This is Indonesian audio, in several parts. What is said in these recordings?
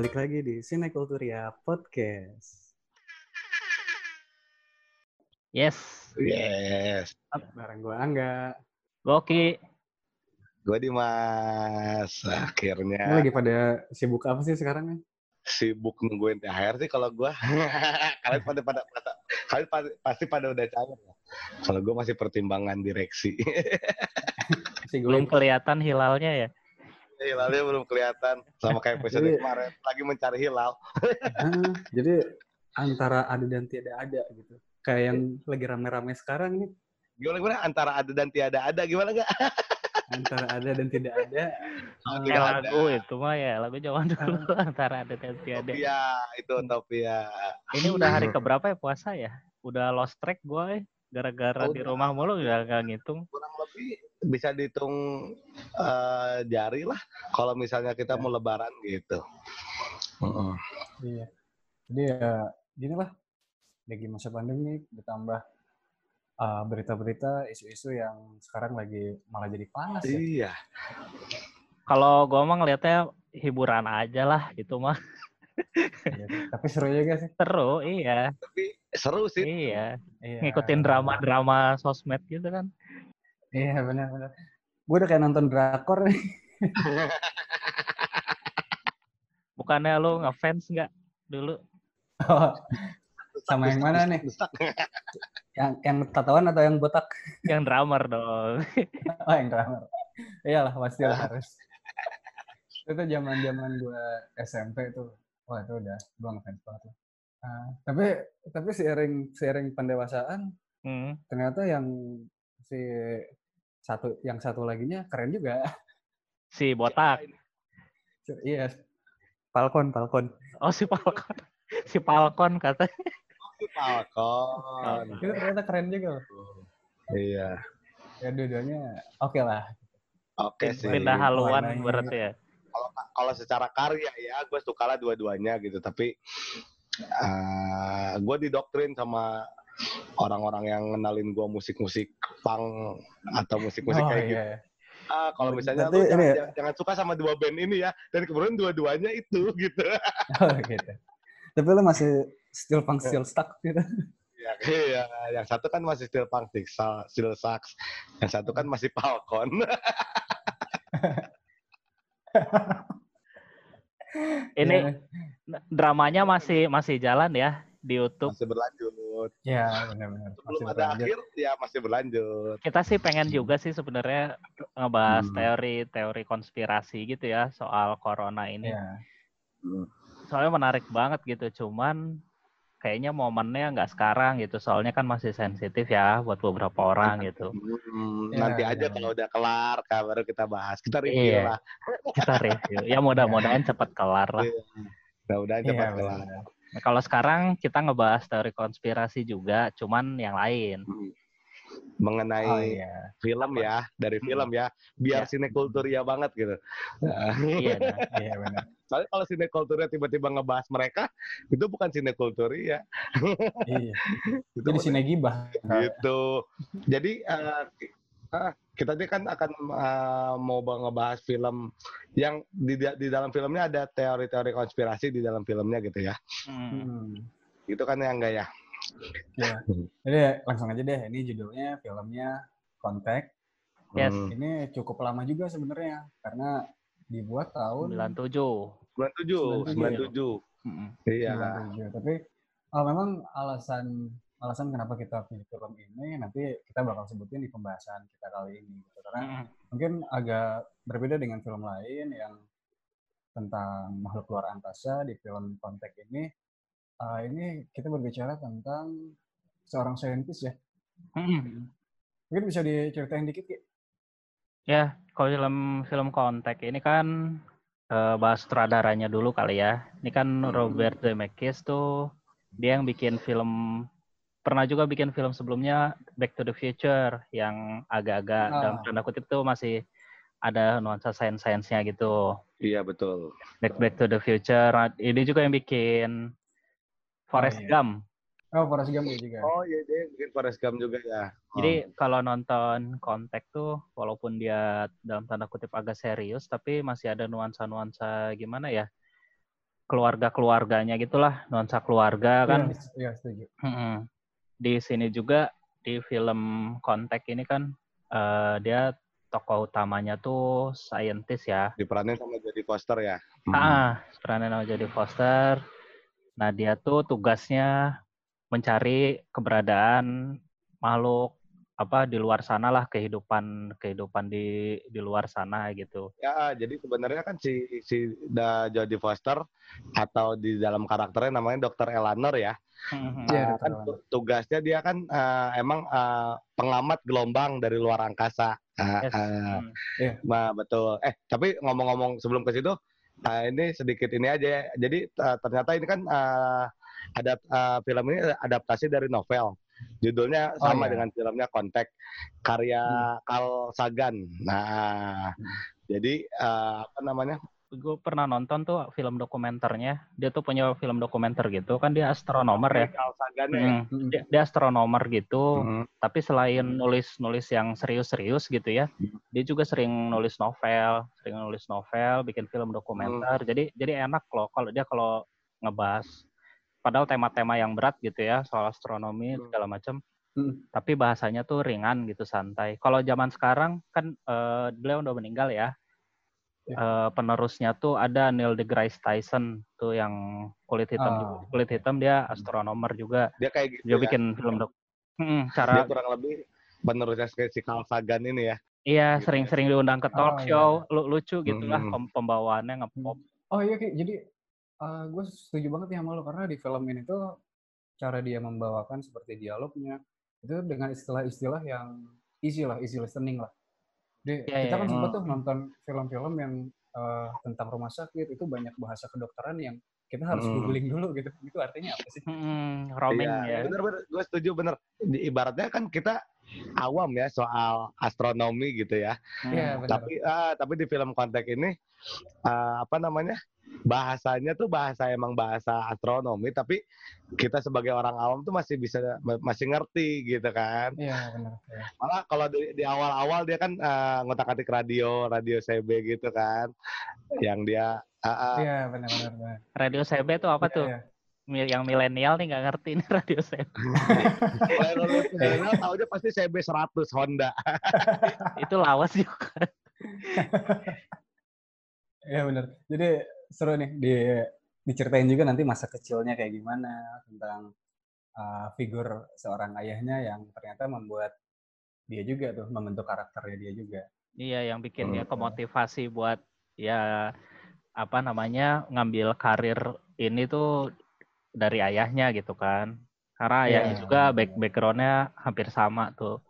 balik lagi di Sinekulturia Podcast. Yes. Yes. Bareng gue Angga. Goki. Gue Dimas. Ini Akhirnya lagi pada sibuk apa sih sekarang nih? sibuk nungguin THR sih kalau gue. kalian pada pada, pada kalian pa- pasti pada udah cair ya. Kalau gue masih pertimbangan direksi. Masih Belum gue kelihatan hilalnya ya. Hilalnya belum kelihatan. Sama kayak episode Jadi- kemarin. Lagi mencari hilal. Ah, jadi antara ada dan tidak ada gitu. Kayak yang lagi rame-rame sekarang nih, Gimana gimana antara ada dan tiada ada gimana gak? antara ada dan tidak ada. Ah, tidak Kayak ada. lagu itu mah ya, lagu zaman dulu antara ada dan tiada. Utopia, itu utopia. Ini udah hari keberapa ya puasa ya? Udah lost track gue gara-gara Oh, di rumah mulu udah gak ngitung. Kurang lebih bisa dihitung eh, jari lah. Kalau misalnya kita Ya. mau lebaran gitu. Heeh. Iya. Jadi ya gini lah, lagi masa pandemi ditambah ah, berita-berita, isu-isu yang sekarang lagi malah jadi panas ya. Iya. Kalau gue mah ngeliatnya hiburan aja lah itu mah. Iya. Tapi seru juga sih. Seru, iya. Tapi seru sih. Iya. Iya. Ngikutin drama-drama sosmed gitu kan. Iya benar-benar. Gue udah kayak nonton drakor nih. Bukannya lu ngefans nggak dulu? Sama yang mana nih? Yang yang tatoan atau yang botak? Yang drummer dong. Oh yang drummer. Iyalah pastilah harus. Itu zaman-zaman gue SMP tuh. Wah itu udah gue ngefans banget lah. Ah, tapi tapi seiring seiring pendewasaan Hmm. ternyata yang si satu yang satu laginya keren juga. Si botak. Iya. Falcon, Falcon. Oh si Falcon. Si Falcon kata. Falcon. Itu ternyata keren juga. Iya. Ya dua-duanya oke lah. Oke sih. Pindah haluan warnanya. berarti ya. Kalau kalau secara karya ya, gue suka lah dua-duanya gitu. Tapi eh gue didoktrin sama orang-orang yang ngenalin gue musik-musik punk atau musik-musik Oh kayak gitu. iya. Ah, kalau misalnya Berarti lu jangan, ya? jangan, suka sama dua band ini ya, dan kemudian dua-duanya itu gitu. Oh gitu. Tapi lo masih still punk still stuck gitu. Ya, iya, yang satu kan masih still punk, still, still sucks. Yang satu kan masih Falcon. Ini Iya. dramanya masih masih jalan ya di YouTube. masih berlanjut. Ya benar-benar. Belum Masih ada berlanjut. akhir, ya masih berlanjut. Kita sih pengen juga sih sebenarnya ngebahas Hmm. teori-teori konspirasi gitu ya soal corona ini. Iya. Soalnya menarik banget gitu, cuman kayaknya momennya nggak sekarang gitu. Soalnya kan masih sensitif ya buat beberapa orang gitu. Hmm, Ya, nanti aja benar. kalau udah kelar, kan, baru kita bahas. Kita review Iya. lah. Kita review. Ya mudah-mudahan cepat kelar lah. Mudah-mudahan Iya, cepat benar, kelar. Nah, kalau sekarang kita ngebahas teori konspirasi juga, cuman yang lain. Mengenai Oh iya. film ya, dari Hmm. film ya, biar Ya. sinekulturia banget gitu. Iya, nah. Iya benar. Soalnya kalau sinekulturia tiba-tiba ngebahas mereka, itu bukan sinekulturia. Iya. Itu Jadi sini gibah. gitu. Jadi eh, ah, kita ini kan akan eh, mau ngebahas film yang di, di dalam filmnya ada teori-teori konspirasi di dalam filmnya gitu ya. Hmm. Hmm. Gitu kan ya enggak ya? Iya. Jadi langsung aja deh. Ini judulnya filmnya Contact. Yes. Hmm. Ini cukup lama juga sebenarnya karena dibuat tahun 97. 97, 97. Mm-mm. Iya. 97. Tapi oh, memang alasan alasan kenapa kita pilih film ini nanti kita bakal sebutin di pembahasan kita kali ini gitu. Karena Mm-mm. mungkin agak berbeda dengan film lain yang tentang makhluk luar angkasa di film Contact ini eh, ini kita berbicara tentang seorang saintis ya Mm-mm. mungkin bisa diceritain dikit Ki? Ya, kalau film film kontak ini kan eh, bahas sutradaranya dulu kali ya. Ini kan Hmm. Robert Zemeckis tuh dia yang bikin film pernah juga bikin film sebelumnya Back to the Future yang agak-agak Ah. dalam tanda kutip tuh masih ada nuansa sains-sainsnya gitu. Iya betul. Back Back to the Future. Nah, Ini juga yang bikin Forrest iya. Gump. oh Forrest Gump juga Oh iya dia bikin Forrest Gump juga ya. Jadi kalau nonton kontak tuh walaupun dia dalam tanda kutip agak serius tapi masih ada nuansa-nuansa gimana ya? keluarga-keluarganya gitulah, nuansa keluarga kan. Iya, iya setuju. Mm-mm. Di sini juga di film Kontak ini kan eh, dia tokoh utamanya tuh scientist ya. Diperanin sama Jodie Foster ya. Ah, perannya nama jadi Foster. Nah, dia tuh tugasnya mencari keberadaan makhluk apa di luar sana lah kehidupan kehidupan di di luar sana gitu. Ya, jadi sebenarnya kan si si da Jodie Foster atau di dalam karakternya namanya Dr. Eleanor ya. Iya, Ah, Dr. kan tugasnya dia kan ah, emang ah, pengamat gelombang dari luar angkasa. Ah, Yes. ah, Hmm. Nah, betul. Eh, tapi ngomong-ngomong sebelum ke situ, ah, ini sedikit ini aja. ya. Jadi ah, ternyata ini kan ah, ada ah, film ini adaptasi dari novel. Judulnya Oh, sama iya. dengan filmnya Kontak karya Carl Sagan. Nah, Hmm. jadi ah, apa namanya? Gue pernah nonton tuh film dokumenternya. Dia tuh punya film dokumenter gitu kan dia astronomer ya. Carl Sagan ya. Hmm. Dia, dia astronomer gitu. Hmm. Tapi selain nulis-nulis yang serius-serius gitu ya, dia juga sering nulis novel, sering nulis novel, bikin film dokumenter. Jadi jadi enak loh kalau dia kalau ngebahas padahal tema-tema yang berat gitu ya, soal astronomi Hmm. segala macam. Hmm. Tapi bahasanya tuh ringan gitu, santai. Kalau zaman sekarang kan eh, beliau udah meninggal ya. Ya. Eh, penerusnya tuh ada Neil deGrasse Tyson tuh yang kulit hitam Ah. juga. kulit hitam dia astronomer juga Dia kayak gitu dia ya. bikin film dok Mm, Dia cara kurang lebih penerusnya si Carl Sagan ini ya. Iya, Gitu sering-sering diundang ke talk Oh, iya. show, lu- lucu gitulah Hmm. pem- pembawaannya ngepop. Oh iya, Ki. Jadi gue setuju banget ya sama lo karena di film ini tuh cara dia membawakan seperti dialognya itu dengan istilah-istilah yang easy lah, easy listening lah. Di, Iya, kita iya, kan iya. sempat tuh nonton film-film yang eh, tentang rumah sakit itu banyak bahasa kedokteran yang kita harus Hmm. googling dulu gitu. Itu artinya apa sih? Hmm, roaming Iya, ya. bener-bener. Gue setuju bener. Di- Ibaratnya kan kita awam ya soal astronomi gitu ya. Hmm. Iya, benar. Tapi ah, tapi di film kontak ini ah, apa namanya? Bahasanya tuh bahasa emang bahasa astronomi tapi kita sebagai orang awam tuh masih bisa masih ngerti gitu kan. Iya, benar. Iya. Malah kalau di, di awal-awal dia kan uh, ngotak-atik radio, radio CB gitu kan. Yang dia ah, ah, Iya, benar benar benar. Radio CB tuh apa Iya, tuh? iya. Yang milenial nih nggak ngerti nih radio CB. kalau milenial taunya pasti CB 100 Honda. Itu lawas juga. Iya benar. Jadi seru nih di diceritain juga nanti masa kecilnya kayak gimana tentang uh, figur seorang ayahnya yang ternyata membuat dia juga tuh membentuk karakternya dia juga. Iya, yang bikin dia Hmm. kemotivasi buat ya apa namanya ngambil karir ini tuh dari ayahnya gitu kan. Karena Iya, ayahnya juga benar. back backgroundnya hampir sama tuh.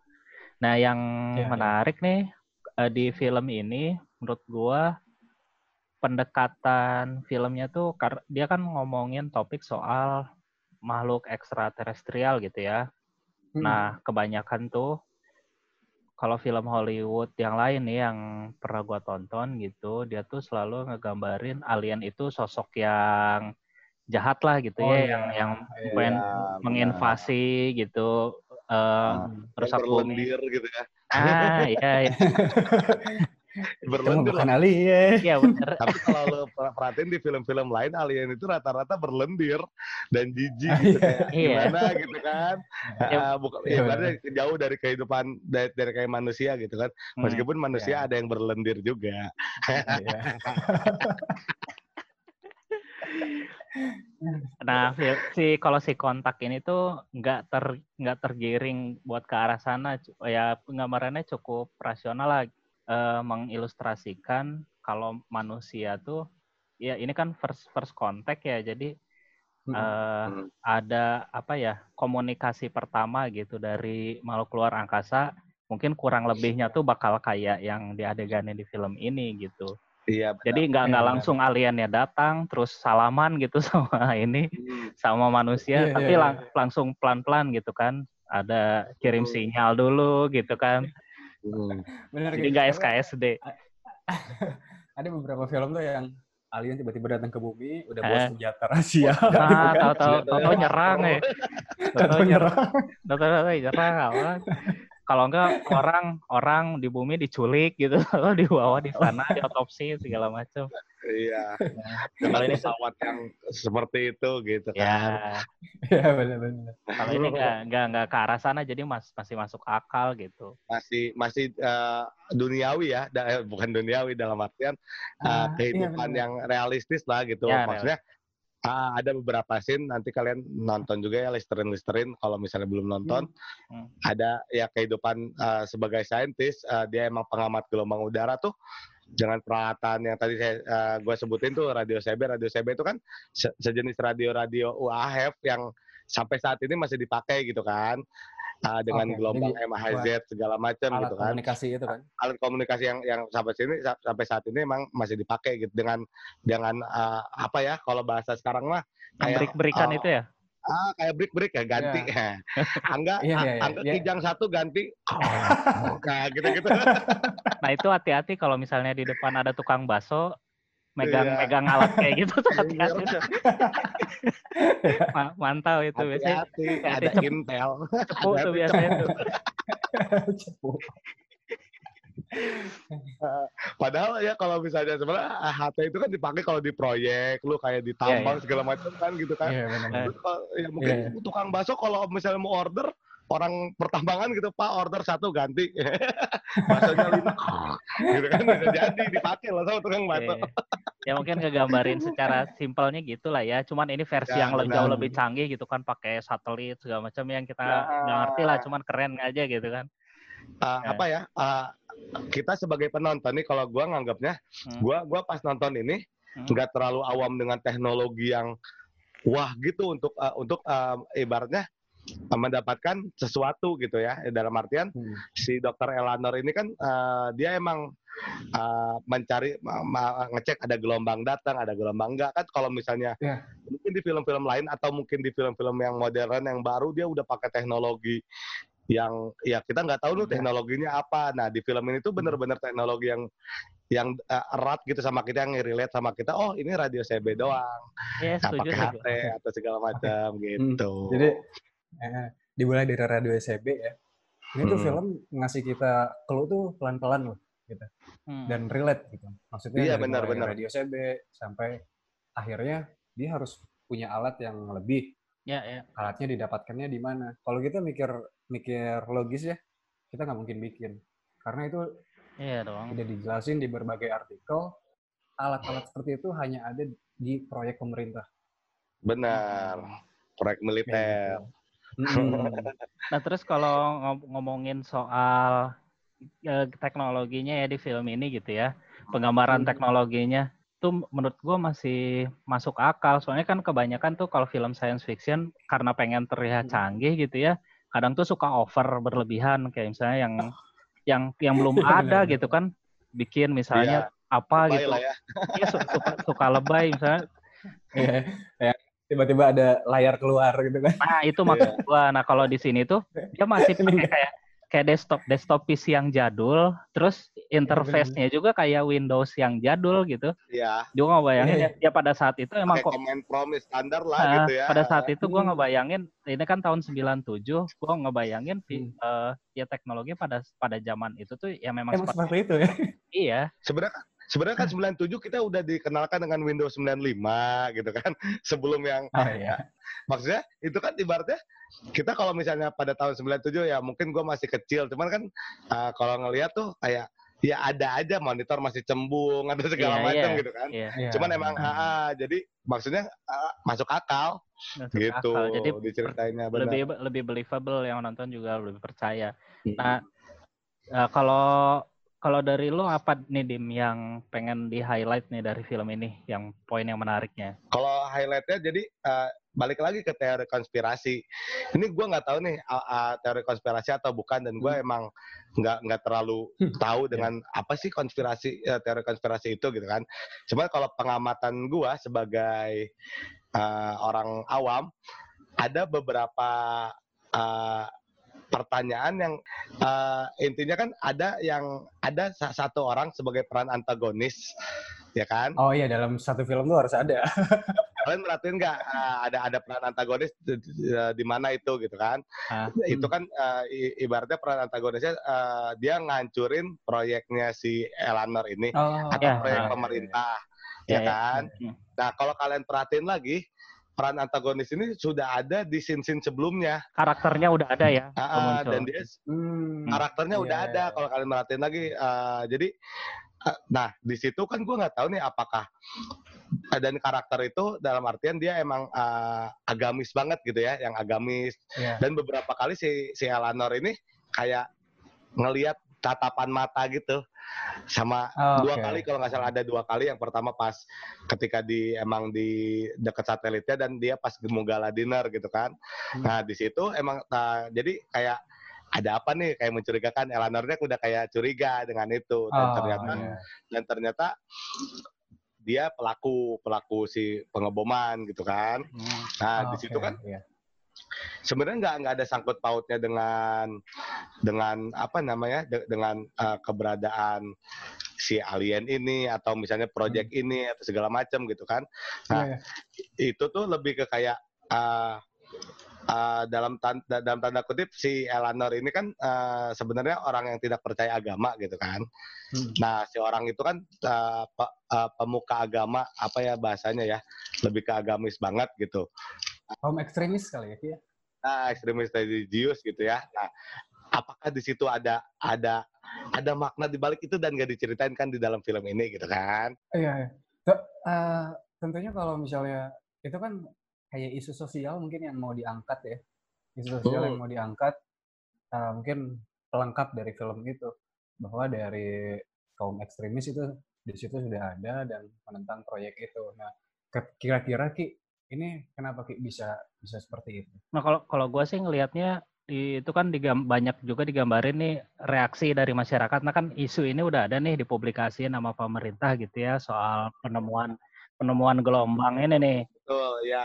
Nah, yang Iya, iya. menarik nih eh, di film ini menurut gua pendekatan filmnya tuh dia kan ngomongin topik soal makhluk ekstraterestrial gitu ya. Hmm. Nah, kebanyakan tuh kalau film Hollywood yang lain nih yang pernah gua tonton gitu, dia tuh selalu ngegambarin alien itu sosok yang jahat lah gitu Oh, ya, iya. yang yang Iya, pengen Ya, menginvasi gitu, eh Hmm. merusak yang bumi. berlendir gitu ya. Ah, iya, iya, mah Berlendir bukan loh. alien. iya bener. Tapi kalau lo per- perhatiin di film-film lain alien itu rata-rata berlendir dan jijik gitu iya. kayak Iya. gimana gitu kan. Ya, Ah, bukan iya, ibaratnya jauh dari kehidupan dari, dari kayak manusia gitu kan. Hmm. Meskipun manusia Iya. ada yang berlendir juga. Iya. Nah, fil- si kalau si kontak ini tuh nggak ter nggak tergiring buat ke arah sana. Ya penggambarannya cukup rasional lah, eh, mengilustrasikan kalau manusia tuh, ya ini kan first first contact ya, jadi Hmm. eh, Hmm. ada apa ya komunikasi pertama gitu dari makhluk luar angkasa. Mungkin kurang lebihnya tuh bakal kayak yang di adegannya di film ini gitu. Iya. benar. Jadi nggak Iya, nggak langsung aliennya datang terus salaman gitu sama ini Hmm. sama manusia, Iya, tapi iya, lang- langsung pelan-pelan gitu kan. Ada kirim Hmm. sinyal dulu gitu kan. Hmm. Benar Jadi gitu. nggak Karena SKSD. Ada beberapa film tuh yang alien tiba-tiba datang ke bumi udah bawa Eh. senjata rahasia. Ah, gitu kan. tahu-tahu Senjatanya tahu nyerang ya. Tahu Tahu-tahu nyerang. nyerang. Tahu-tahu nyerang. Kalau enggak orang orang di bumi diculik gitu lalu dibawa di sana diotopsi segala macam Iya. kalau Kalau ini pesawat yang seperti itu gitu kan. ya Iya benar-benar. kalau ini enggak enggak enggak ke arah sana jadi mas, masih masuk akal gitu Masih masih eh, duniawi ya, da- eh, bukan duniawi dalam artian iya, kehidupan benar. yang realistis lah gitu. Ya, Maksudnya ah, ada beberapa scene nanti kalian nonton juga ya listerin listerin kalau misalnya belum nonton. Hmm. ada ya kehidupan eh, sebagai saintis eh, dia emang pengamat gelombang udara tuh. Dengan peralatan yang tadi saya gue sebutin tuh radio CB radio CB itu kan se- sejenis radio-radio UAHF yang sampai saat ini masih dipakai gitu kan Ah, dengan Oke, gelombang jadi MHz segala macam gitu kan komunikasi itu kan. alat komunikasi yang yang sampai sini sa- sampai saat ini emang masih dipakai gitu dengan dengan eh, apa ya kalau bahasa sekarang mah kayak break-breakan oh, itu ya ah kayak break break ya ganti angga Iya, iya, iya. angga Iya. kijang satu ganti nah gitu gitu nah itu hati-hati kalau misalnya di depan ada tukang bakso megang Iya. megang alat kayak gitu tuh hati-hati tuh. Ma- mantau itu biasanya hati-hati hati-hati ada cep- intel cepu tuh Hati-hati biasanya tuh Cepu. Padahal ya kalau misalnya sebenarnya HT itu kan dipakai kalau di proyek, lu kayak di tambang Iya, iya. segala macam kan gitu kan. Iya benar. Eh. Terus kalau- ya mungkin Iya. tukang bakso kalau misalnya mau order orang pertambangan gitu Pak order satu ganti baksonya lima gitu kan bisa jadi dipakai lah sama tukang. Oke. ya mungkin ngegambarin secara simpelnya gitulah ya cuman ini versi Ya, yang le- benar. jauh lebih canggih gitu kan pakai satelit segala macam yang kita Ya. nggak ngerti lah cuman keren aja gitu kan Uh, Ya. apa ya? uh, kita sebagai penonton nih kalau gua nganggapnya Hmm. gua gua pas nonton ini Hmm. nggak terlalu awam dengan teknologi yang wah gitu untuk uh, untuk uh, ibaratnya mendapatkan sesuatu gitu ya. Dalam artian Hmm. si dokter Elanor ini kan uh, dia emang uh, mencari ma- ma- ngecek ada gelombang datang ada gelombang enggak kan kalau misalnya Iya. mungkin di film-film lain atau mungkin di film-film yang modern yang baru dia udah pakai teknologi yang ya kita nggak tahu tuh Iya. teknologinya apa. Nah di film ini tuh bener-bener teknologi yang yang uh, erat gitu sama kita yang relate sama kita. Oh ini radio CB doang. Ya nggak setuju pakai HT atau segala macam gitu. Jadi eh, dimulai dari radio SCB ya. Ini tuh Hmm. film ngasih kita clue tuh pelan-pelan loh Hmm. dan relate gitu. Maksudnya Iya, dari benar, benar. radio CB sampai akhirnya dia harus punya alat yang lebih. ya ya Alatnya didapatkannya di mana? Kalau kita mikir mikir logis ya, kita nggak mungkin bikin. Karena itu iya dong udah dijelasin di berbagai artikel, alat-alat seperti itu hanya ada di proyek pemerintah. benar proyek militer gitu. Nah terus kalau ngom- ngomongin soal eh, teknologinya ya di film ini gitu ya, penggambaran teknologinya tuh menurut gue masih masuk akal. Soalnya kan kebanyakan tuh kalau film science fiction karena pengen terlihat canggih gitu ya, kadang tuh suka over berlebihan. Kayak misalnya yang yang yang belum ada gitu kan, bikin misalnya apa Lebay gitu, ya. Iya, su- suka, suka lebay misalnya. Iya, ya, tiba-tiba ada layar keluar gitu kan. Nah itu maksud gua. Nah kalau di sini tuh dia masih pakai kayak kayak desktop desktop PC yang jadul, terus interface-nya juga kayak Windows yang jadul gitu. ya Juga ngebayangin Iya, ya, ya pada saat itu emang kok command prompt standar lah Nah, gitu ya pada saat itu gua Hmm. ngebayangin ini kan tahun 97, gua ngebayangin vi- Hmm. eh, ya teknologi pada pada zaman itu tuh ya memang Emang seperti seperti itu ya. iya. sebenarnya sebenarnya kan 97 kita udah dikenalkan dengan Windows 95 gitu kan sebelum yang Oh iya. maksudnya itu kan ibaratnya kita kalau misalnya pada tahun 97 ya mungkin gue masih kecil cuman kan uh, kalau ngelihat tuh kayak ya ada aja monitor masih cembung ada segala Iya, macam iya. gitu kan Iya. Iya. cuman emang ah, ah, jadi maksudnya ah, masuk akal masuk gitu akal. Jadi diceritainnya benar lebih lebih believable yang nonton juga lebih percaya. Hmm. Nah, eh, kalau kalau dari lo apa nih dim yang pengen di highlight nih dari film ini, yang poin yang menariknya? Kalau highlightnya jadi uh, balik lagi ke teori konspirasi. Ini gue nggak tahu nih uh, uh, teori konspirasi atau bukan dan gue Hmm. emang nggak nggak terlalu Hmm. tahu dengan apa sih konspirasi uh, teori konspirasi itu gitu kan. Cuma kalau pengamatan gue sebagai uh, orang awam ada beberapa uh, pertanyaan yang uh, intinya kan ada yang ada sa- satu orang sebagai peran antagonis ya kan Oh iya dalam satu film tuh harus ada. kalian merhatiin nggak uh, ada ada peran antagonis di, di, di mana itu gitu kan? Ah. Itu kan uh, ibaratnya peran antagonisnya uh, dia ngancurin proyeknya si Eleanor ini Oh, atau ya, proyek ah. pemerintah, Ya, ya ya. kan? Hmm. Nah kalau kalian perhatiin lagi peran antagonis ini sudah ada di scene-scene sebelumnya, Karakternya udah ada ya. Muncul. dan dia Hmm. karakternya Iya, udah iya, ada iya. kalau kalian merhatiin lagi eh, jadi eh, nah di situ kan gue nggak tahu nih apakah dan karakter itu dalam artian dia emang eh, agamis banget gitu ya yang agamis Iya. dan beberapa kali si si Eleanor ini kayak ngelihat tatapan mata gitu sama Oh, dua oke. kali kalau nggak salah ada dua kali yang pertama pas ketika di emang di dekat satelitnya dan dia pas mau gala dinner gitu kan Hmm. nah di situ emang nah, jadi kayak ada apa nih kayak mencurigakan Eleanornya udah kayak curiga dengan itu dan Oh, ternyata iya. dan ternyata dia pelaku pelaku si pengeboman gitu kan Hmm. nah Oh, di situ oke, kan iya. Sebenarnya nggak nggak ada sangkut pautnya dengan dengan apa namanya de- dengan uh, keberadaan si alien ini atau misalnya project ini atau segala macam gitu kan. Nah, Iya, itu tuh lebih ke kayak uh, uh, dalam tanda, dalam tanda kutip si Eleanor ini kan uh, sebenarnya orang yang tidak percaya agama gitu kan. Hmm. nah si orang itu kan uh, pe- uh, pemuka agama apa ya bahasanya ya lebih ke agamis banget gitu Kaum ekstremis kali ya, Ki, ya? nah ekstremis religius gitu ya. Nah, apakah di situ ada ada ada makna di balik itu dan gak diceritain kan di dalam film ini gitu kan? Iya, iya. Eh, tentunya kalau misalnya itu kan kayak isu sosial mungkin yang mau diangkat ya. Isu sosial yang Betul. mau diangkat eh, mungkin pelengkap dari film itu bahwa dari kaum ekstremis itu di situ sudah ada dan menentang proyek itu. Nah, kira-kira Ki ini kenapa bisa bisa seperti itu? Nah kalau kalau gue sih ngelihatnya di- itu kan digam, banyak juga digambarin nih reaksi dari masyarakat. Nah kan isu ini udah ada nih dipublikasiin sama pemerintah gitu ya soal penemuan penemuan gelombang ini nih Betul ya.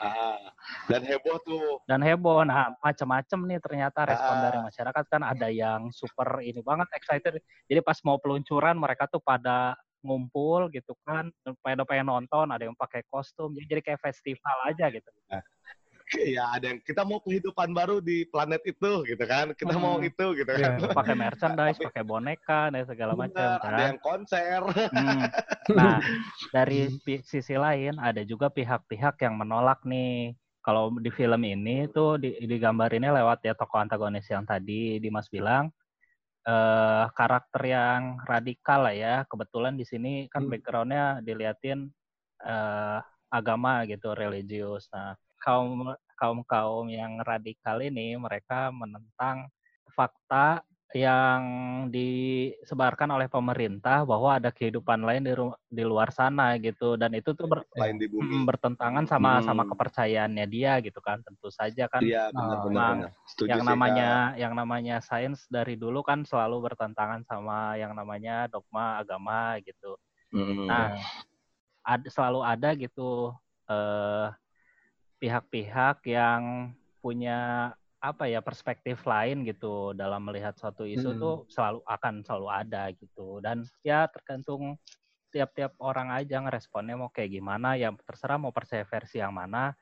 Ah. Dan heboh tuh. dan heboh. Nah macam-macam nih ternyata respon Ah. dari masyarakat kan ada yang super ini banget excited. Jadi pas mau peluncuran mereka tuh pada ngumpul gitu kan, pada pengen nonton, ada yang pakai kostum, jadi jadi kayak festival aja gitu. Ya ada yang kita mau kehidupan baru di planet itu gitu kan. Kita mau Hmm. itu gitu Iya. kan. Pakai merchandise, pakai boneka dan segala macam kan. ada yang konser. Hmm. Nah, dari sisi lain ada juga pihak-pihak yang menolak nih. Kalau di film ini tuh di, digambarinnya lewat ya tokoh antagonis yang tadi Dimas bilang eh karakter yang radikal lah ya. Kebetulan di sini kan Hmm. backgroundnya diliatin eh agama gitu, religius. Nah, kaum kaum kaum yang radikal ini mereka menentang fakta yang disebarkan oleh pemerintah bahwa ada kehidupan lain di ru- di luar sana gitu dan itu tuh ber- Lain di bumi. mm, bertentangan sama sama Hmm. kepercayaannya dia gitu kan tentu saja kan Iya benar benar benar. Setuju yang namanya yang namanya sains dari dulu kan selalu bertentangan sama yang namanya dogma agama gitu Kak. Mm. Nah, ada selalu ada gitu eh pihak-pihak yang punya apa ya perspektif lain gitu dalam melihat suatu isu Hmm. tuh selalu akan selalu ada gitu dan ya tergantung tiap-tiap orang aja ngeresponnya mau kayak gimana ya terserah mau percaya versi yang mana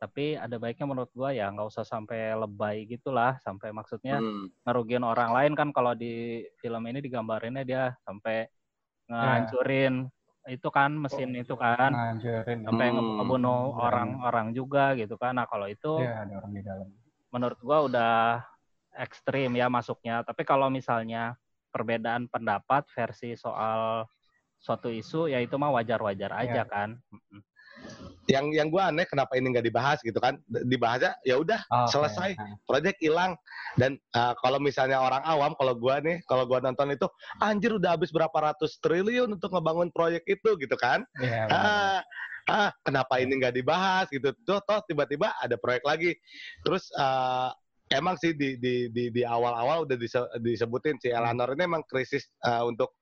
tapi ada baiknya menurut gua ya nggak usah sampai lebay gitulah sampai maksudnya Mm. ngerugiin orang lain kan kalau di film ini digambarinnya dia sampai ngancurin itu kan mesin itu kan Ngancurin. sampai Hmm. nge- ngebunuh Hmm, orang-orang juga gitu kan nah kalau itu Iya, ada orang di dalam. Menurut gua udah ekstrim ya masuknya tapi kalau misalnya perbedaan pendapat versi soal suatu isu ya itu mah wajar-wajar aja Iya. kan. Yang yang gue aneh kenapa ini nggak dibahas gitu kan? Dibahasnya ya udah Oh. Selesai. Nah, project hilang dan uh, kalau misalnya orang awam kalau gua nih kalau gua nonton itu anjir udah habis berapa ratus triliun untuk ngebangun proyek itu gitu kan Iya, benar. Ah, kenapa ini nggak dibahas? Gitu. Tuh toh tiba-tiba ada proyek lagi. Terus uh, emang sih di di di, di awal-awal udah dise- disebutin si Eleanor ini emang krisis uh, untuk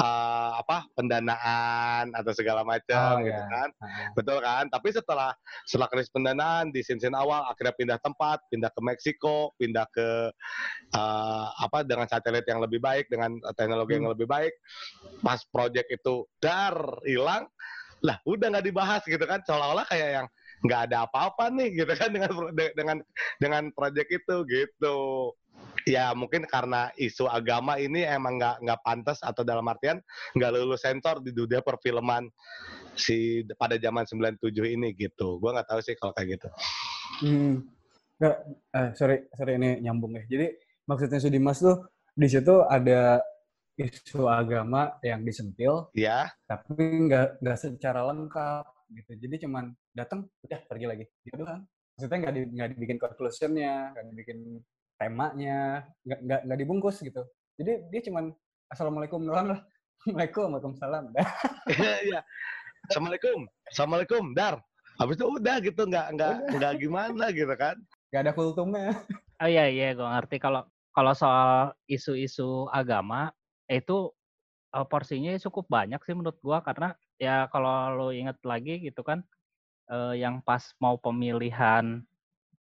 uh, apa pendanaan atau segala macam Oh, gitu iya. kan. Betul kan? Tapi setelah setelah krisis pendanaan di scene awal akhirnya pindah tempat pindah ke Meksiko pindah ke eh, apa dengan satelit yang lebih baik dengan teknologi yang Hmm. lebih baik. Pas project itu dar hilang lah udah nggak dibahas gitu kan seolah-olah kayak yang nggak ada apa-apa nih gitu kan dengan dengan dengan proyek itu gitu ya mungkin karena isu agama ini emang nggak nggak pantas atau dalam artian nggak lulus sensor di dunia perfilman si pada zaman 97 ini gitu. Gua nggak tahu sih kalau kayak gitu. Hmm. Nggak, eh, sorry, sorry ini nyambung ya. Jadi maksudnya Sudimas tuh di situ ada isu agama yang disentil, Ya, tapi nggak nggak secara lengkap gitu. Jadi cuman datang, udah pergi lagi. Gitu kan? Maksudnya nggak di, nggak dibikin conclusionnya, nggak dibikin temanya, nggak nggak nggak dibungkus gitu. Jadi dia cuman assalamualaikum doang lah. Assalamualaikum, waalaikumsalam. Dah. Iya, iya. Assalamualaikum, assalamualaikum, dar. Habis itu udah gitu, nggak nggak nggak gimana gitu kan? Nggak ada kultumnya. Oh iya iya gue ngerti kalau kalau soal isu-isu agama itu eh, porsinya cukup banyak sih menurut gua karena ya kalau lo inget lagi gitu kan eh, yang pas mau pemilihan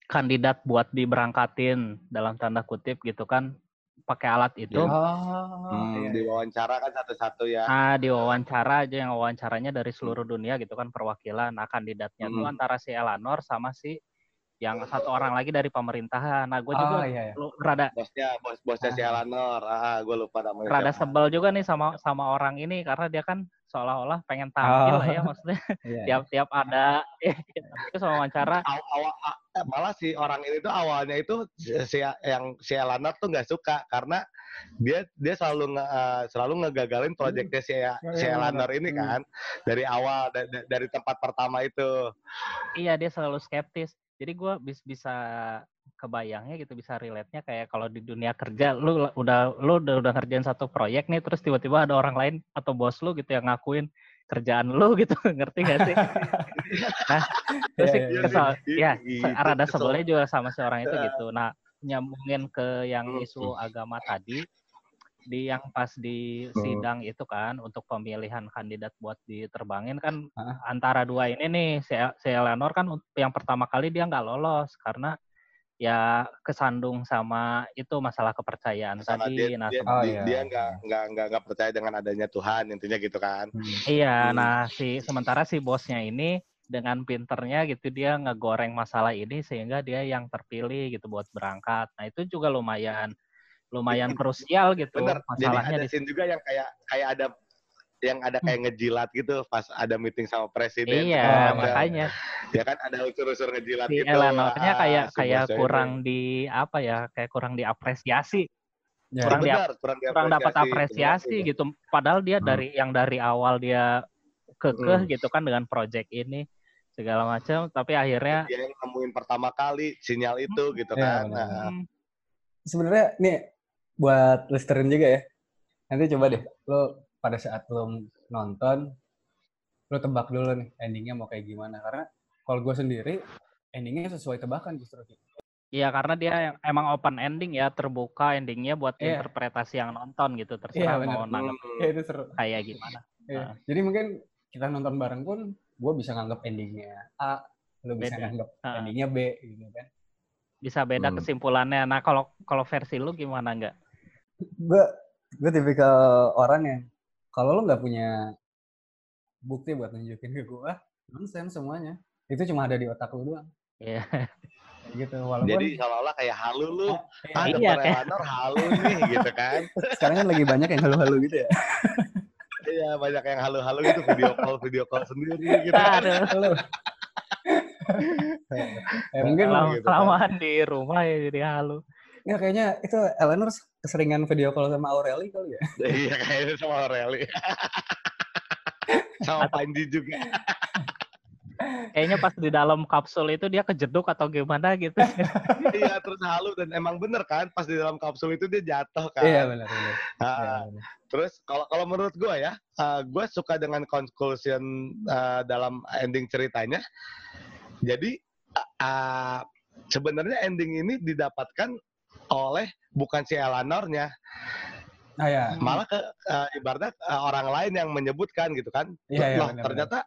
kandidat buat diberangkatin dalam tanda kutip gitu kan pakai alat itu. Oh, Hmm, iya, iya. diwawancara kan satu-satu ya. Nah, diwawancara aja yang wawancaranya dari seluruh dunia gitu kan perwakilan. Nah, kandidatnya tuh Hmm. antara si Eleanor sama si yang satu orang lagi dari pemerintahan. Nah, gue Oh, juga iya, iya. lu rada Bosnya, bos bosnya si Alanor. Ah, gue lupa namanya. rada siapa. sebel juga nih sama sama orang ini karena dia kan seolah-olah pengen tampil Oh. lah ya maksudnya Iya, iya. tiap-tiap ada itu sama wawancara Aw- awal- eh, malah si orang ini tuh awalnya itu si yang si Alanor tuh nggak suka karena dia dia selalu nge, eh, selalu ngegagalin proyeknya si si iya, benar. ini Hmm. kan dari awal da- da- dari tempat pertama itu. iya dia selalu skeptis jadi gue bis, bisa kebayangnya gitu bisa relate-nya kayak kalau di dunia kerja lu udah lu udah, udah ngerjain satu proyek nih terus tiba-tiba ada orang lain atau bos lu gitu yang ngakuin kerjaan lu gitu ngerti gak sih? Nah terus sih Iya, iya, kesel iya. ya se- rada sebelnya juga sama si orang itu gitu. Nah nyambungin ke yang isu agama tadi di yang pas di sidang itu kan untuk pemilihan kandidat buat diterbangin kan Hah? antara dua ini nih si, si Eleanor kan yang pertama kali dia nggak lolos karena ya kesandung sama itu masalah kepercayaan Karena tadi dia nah dia Oh, dia- iya. dia nggak nggak nggak nggak percaya dengan adanya Tuhan intinya gitu kan. Hmm. Iya, Hmm. nah si sementara si bosnya ini dengan pinternya gitu dia ngegoreng masalah ini sehingga dia yang terpilih gitu buat berangkat. Nah itu juga lumayan lumayan krusial gitu Bener. Jadi masalahnya ada di scene juga yang kayak kayak ada yang ada kayak ngejilat gitu pas ada meeting sama presiden. Iya, ada- makanya ya kan ada unsur-unsur ngejilat si gitu. Eleanornya ah, kayak si kayak kurang di apa ya, kayak kurang diapresiasi, Ya. kurang di benar, kurang, kurang dapat apresiasi gitu. Padahal dia Hmm. dari yang dari awal dia kekeh Hmm. gitu kan dengan project ini segala macam, tapi akhirnya Dia yang nemuin pertama kali sinyal itu gitu Iya, kan. benar. Nah, hmm, Sebenarnya nih buat listerin juga ya. Nanti coba deh lo pada saat lo nonton lo tebak dulu nih endingnya mau kayak gimana karena kalau gue sendiri endingnya sesuai tebakan justru. Iya karena dia yang- emang open ending ya terbuka endingnya buat Iya. interpretasi yang nonton gitu terserah benar. mau nanggap hmm, ya itu seru kayak gimana. Iya. Ah. jadi mungkin kita nonton bareng pun gue bisa nganggap endingnya A lo bisa Beda. nganggap Ah. endingnya B gitu kan Bisa beda Hmm. kesimpulannya. Nah kalau kalau versi lu gimana nggak? Gue gue tipikal orang yang kalau lo nggak punya bukti buat nunjukin ke gue nonsen semuanya itu cuma ada di otak lo doang Iya. Kayak gitu walaupun Jadi seolah-olah kayak halu lu. Iya, Ah, Iya, kayak- halu nih gitu kan. sekarang kan lagi banyak yang halu-halu gitu ya Iya, banyak yang halu-halu gitu video call video call sendiri gitu kan. Aduh, Halo. eh, mungkin kelam- gitu kan. kelamaan di rumah ya jadi halu. Ya kayaknya itu Eleanor keseringan video call sama Aureli kali ya Iya, kayaknya sama Aureli. sama Panji juga. Kayaknya pas di dalam kapsul itu dia kejeduk atau gimana gitu. iya, terus halu dan emang bener kan pas di dalam kapsul itu dia jatuh kan. iya benar benar Ah, Iya, benar. Terus kalau kalau menurut gue ya, gue suka dengan conclusion uh, dalam ending ceritanya. Jadi uh, uh, sebenarnya ending ini didapatkan oleh bukan si Eleanornya, ah ya malah ke uh, ibaratnya uh, orang lain yang menyebutkan gitu kan. Iya, iya, Loh, benar, ternyata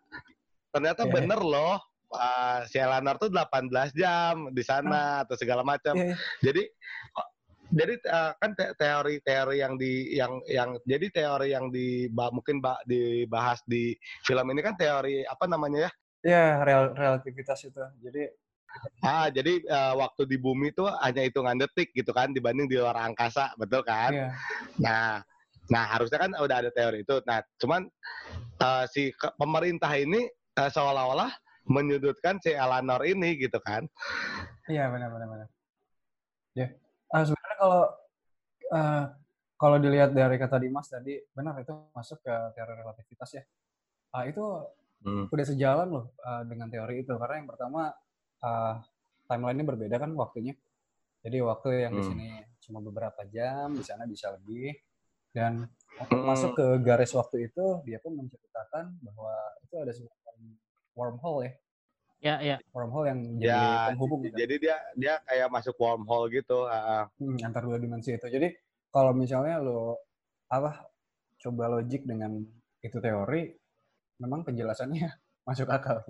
ternyata Iya, bener loh. uh, si Eleanor tuh 18 jam di sana atau segala macam. Iya, iya. Jadi jadi uh, kan teori-teori yang di yang yang jadi teori yang di mungkin ba, dibahas di film ini kan teori apa namanya ya? Ya, real, relativitas itu. Jadi Ah, jadi uh, waktu di bumi itu hanya hitungan detik gitu kan dibanding di luar angkasa, betul kan? Iya. Nah, nah harusnya kan udah ada teori itu. Nah, cuman uh, si pemerintah ini uh, seolah-olah menyudutkan si Eleanor ini gitu kan? Iya, benar benar benar. Ya. Uh, sebenarnya kalau uh, kalau dilihat dari kata Dimas tadi, benar itu masuk ke teori relativitas ya. Uh, itu hmm. udah sejalan loh uh, dengan teori itu karena yang pertama uh, timeline-nya berbeda kan waktunya. Jadi waktu yang hmm. di sini cuma beberapa jam, di sana bisa lebih. Dan untuk hmm. masuk ke garis waktu itu, dia pun menceritakan bahwa itu ada semacam wormhole ya. Ya, ya. Wormhole yang jadi ya, penghubung. Gitu. Jadi dia dia kayak masuk wormhole gitu. Uh. Hmm, antar dua dimensi itu. Jadi kalau misalnya lo apa coba logik dengan itu teori, memang penjelasannya masuk akal.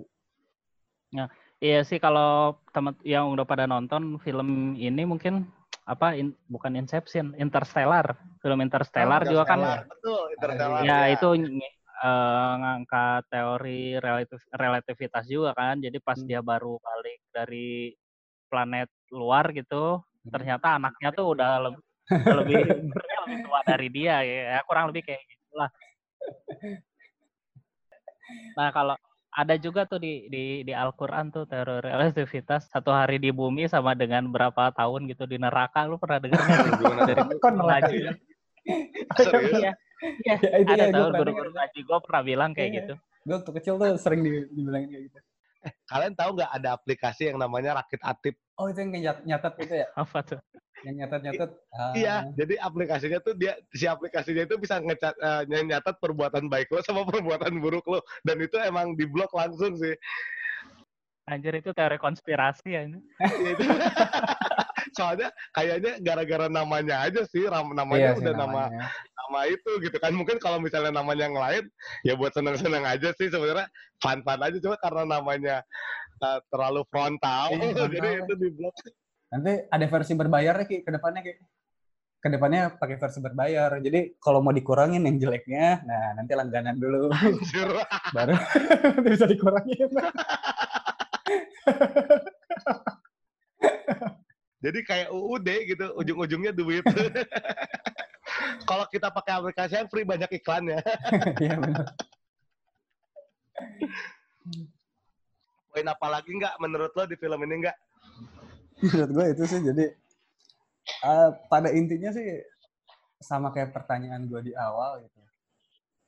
Nah, Iya sih kalau teman yang udah pada nonton film ini mungkin apa in, bukan Inception, Interstellar. Film Interstellar oh, juga kan. Betul, Interstellar. Ya, ya. itu uh, ngangkat teori relatif, relativitas juga kan. Jadi pas hmm. dia baru balik dari planet luar gitu, hmm. ternyata anaknya tuh udah lebih lebih lebih tua dari dia ya. Kurang lebih kayak gitulah. Nah, kalau ada juga tuh di di di Al-Qur'an tuh teori relativitas satu hari di bumi sama dengan berapa tahun gitu di neraka lu pernah dengar dari kon ngaji ya? Iya. Iya, ya, ada ya, tahu guru-guru ngaji gue pernah bilang kayak iya. gitu. Gue tuh kecil tuh sering dibilangin kayak gitu. Eh, kalian tahu nggak ada aplikasi yang namanya Rakit Atip? Oh, itu yang nyatet, nyatet itu ya? Apa tuh? Yang nyatet-nyatet. Uh... Iya, jadi aplikasinya tuh dia si aplikasinya itu bisa ngecat uh, nyatet perbuatan baik lo sama perbuatan buruk lo dan itu emang diblok langsung sih. Anjir itu teori konspirasi ya ini. Soalnya kayaknya gara-gara namanya aja sih, namanya iya udah namanya. nama nama itu gitu kan. Mungkin kalau misalnya namanya yang lain ya buat seneng-seneng aja sih sebenarnya. Fun-fun aja cuma karena namanya uh, terlalu frontal iya, jadi itu di blok nanti ada versi berbayar ki ke depannya ki. Ke depannya pakai versi berbayar. Jadi kalau mau dikurangin yang jeleknya nah nanti langganan dulu. Baru bisa dikurangin jadi kayak UUD gitu ujung-ujungnya duit kalau kita pakai aplikasi yang free banyak iklannya. Iya benar. Poin apa lagi nggak menurut lo di film ini nggak? Menurut gue itu sih jadi uh, pada intinya sih sama kayak pertanyaan gue di awal gitu.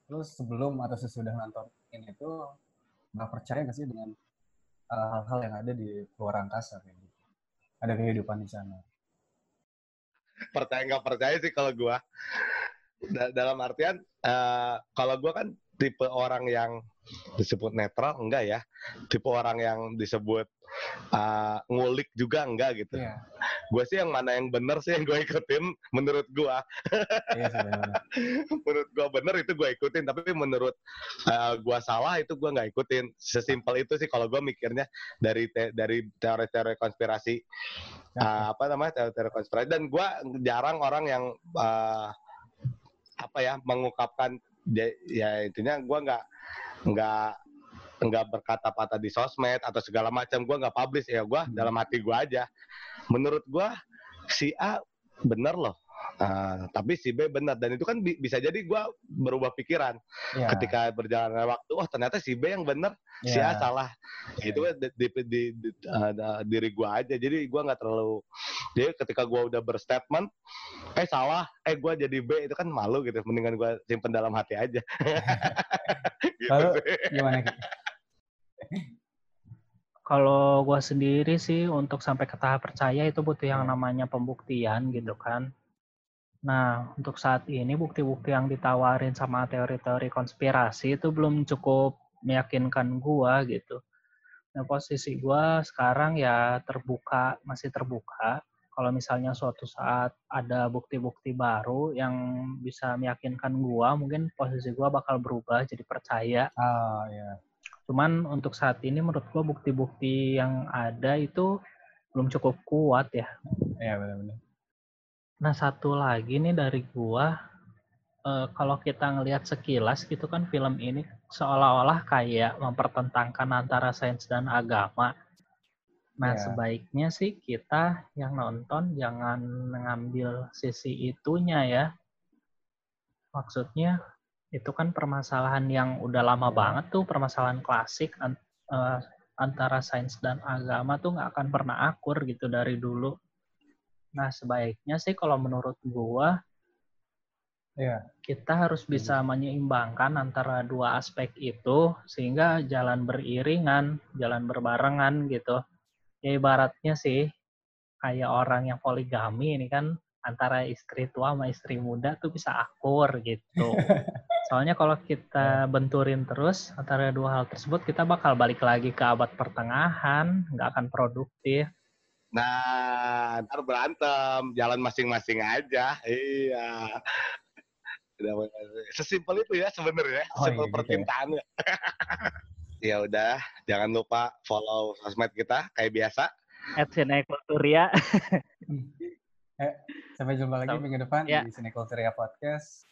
Terus sebelum atau sesudah nonton ini tuh nggak percaya nggak sih dengan eh, hal-hal uh, yang ada di luar angkasa gitu. Ada kehidupan di sana. Percaya nggak percaya sih kalau gue dalam artian uh, kalau gue kan tipe orang yang disebut netral enggak ya. Tipe orang yang disebut uh, ngulik juga enggak gitu. Yeah. gue sih yang mana yang benar sih yang gue ikutin menurut gue yeah, menurut gue benar itu gue ikutin tapi menurut uh, eh, gue salah itu gue nggak ikutin. Sesimpel itu sih kalau gue mikirnya dari te dari teori-teori konspirasi uh, apa namanya teori-teori konspirasi. Dan gue jarang orang yang uh, apa ya mengungkapkan ya intinya gue nggak nggak nggak berkata patah di sosmed atau segala macam gue nggak publish ya gue hmm. dalam hati gue aja menurut gue si A bener loh Uh, tapi si B benar dan itu kan bi bisa jadi gue berubah pikiran yeah. ketika berjalan waktu oh ternyata si B yang benar yeah. si A iya. salah yeah. itu kan di, di, di, di uh, diri gue aja jadi gue nggak terlalu jadi ketika gue udah berstatement eh salah eh gue jadi B itu kan malu gitu mendingan gue simpen dalam hati aja gitu Lalu, gimana kalau gue sendiri sih untuk sampai ke tahap percaya itu butuh yang namanya pembuktian gitu kan Nah, untuk saat ini bukti-bukti yang ditawarin sama teori-teori konspirasi itu belum cukup meyakinkan gua gitu. Nah, posisi gua sekarang ya terbuka, masih terbuka. Kalau misalnya suatu saat ada bukti-bukti baru yang bisa meyakinkan gua, mungkin posisi gua bakal berubah jadi percaya. Ah, ya. Cuman untuk saat ini menurut gua bukti-bukti yang ada itu belum cukup kuat ya. Iya, benar-benar Nah, satu lagi nih dari gua, uh, kalau kita ngelihat sekilas gitu kan film ini seolah-olah kayak mempertentangkan antara sains dan agama. Nah, yeah. sebaiknya sih kita yang nonton jangan mengambil sisi itunya ya. Maksudnya itu kan permasalahan yang udah lama banget tuh, permasalahan klasik uh, antara sains dan agama tuh nggak akan pernah akur gitu dari dulu. Nah, sebaiknya sih kalau menurut gua ya kita harus bisa menyeimbangkan antara dua aspek itu sehingga jalan beriringan, jalan berbarengan gitu. Ya ibaratnya sih kayak orang yang poligami ini kan antara istri tua sama istri muda tuh bisa akur gitu. Soalnya kalau kita ya. benturin terus antara dua hal tersebut, kita bakal balik lagi ke abad pertengahan, nggak akan produktif. Nah, ntar berantem, jalan masing-masing aja. Iya. Sesimpel itu ya sebenarnya, oh, simpel iya, ya. percintaannya. ya udah, jangan lupa follow sosmed kita kayak biasa. At Sinekulturia. eh, sampai jumpa lagi minggu depan ya. di Sinekulturia Podcast.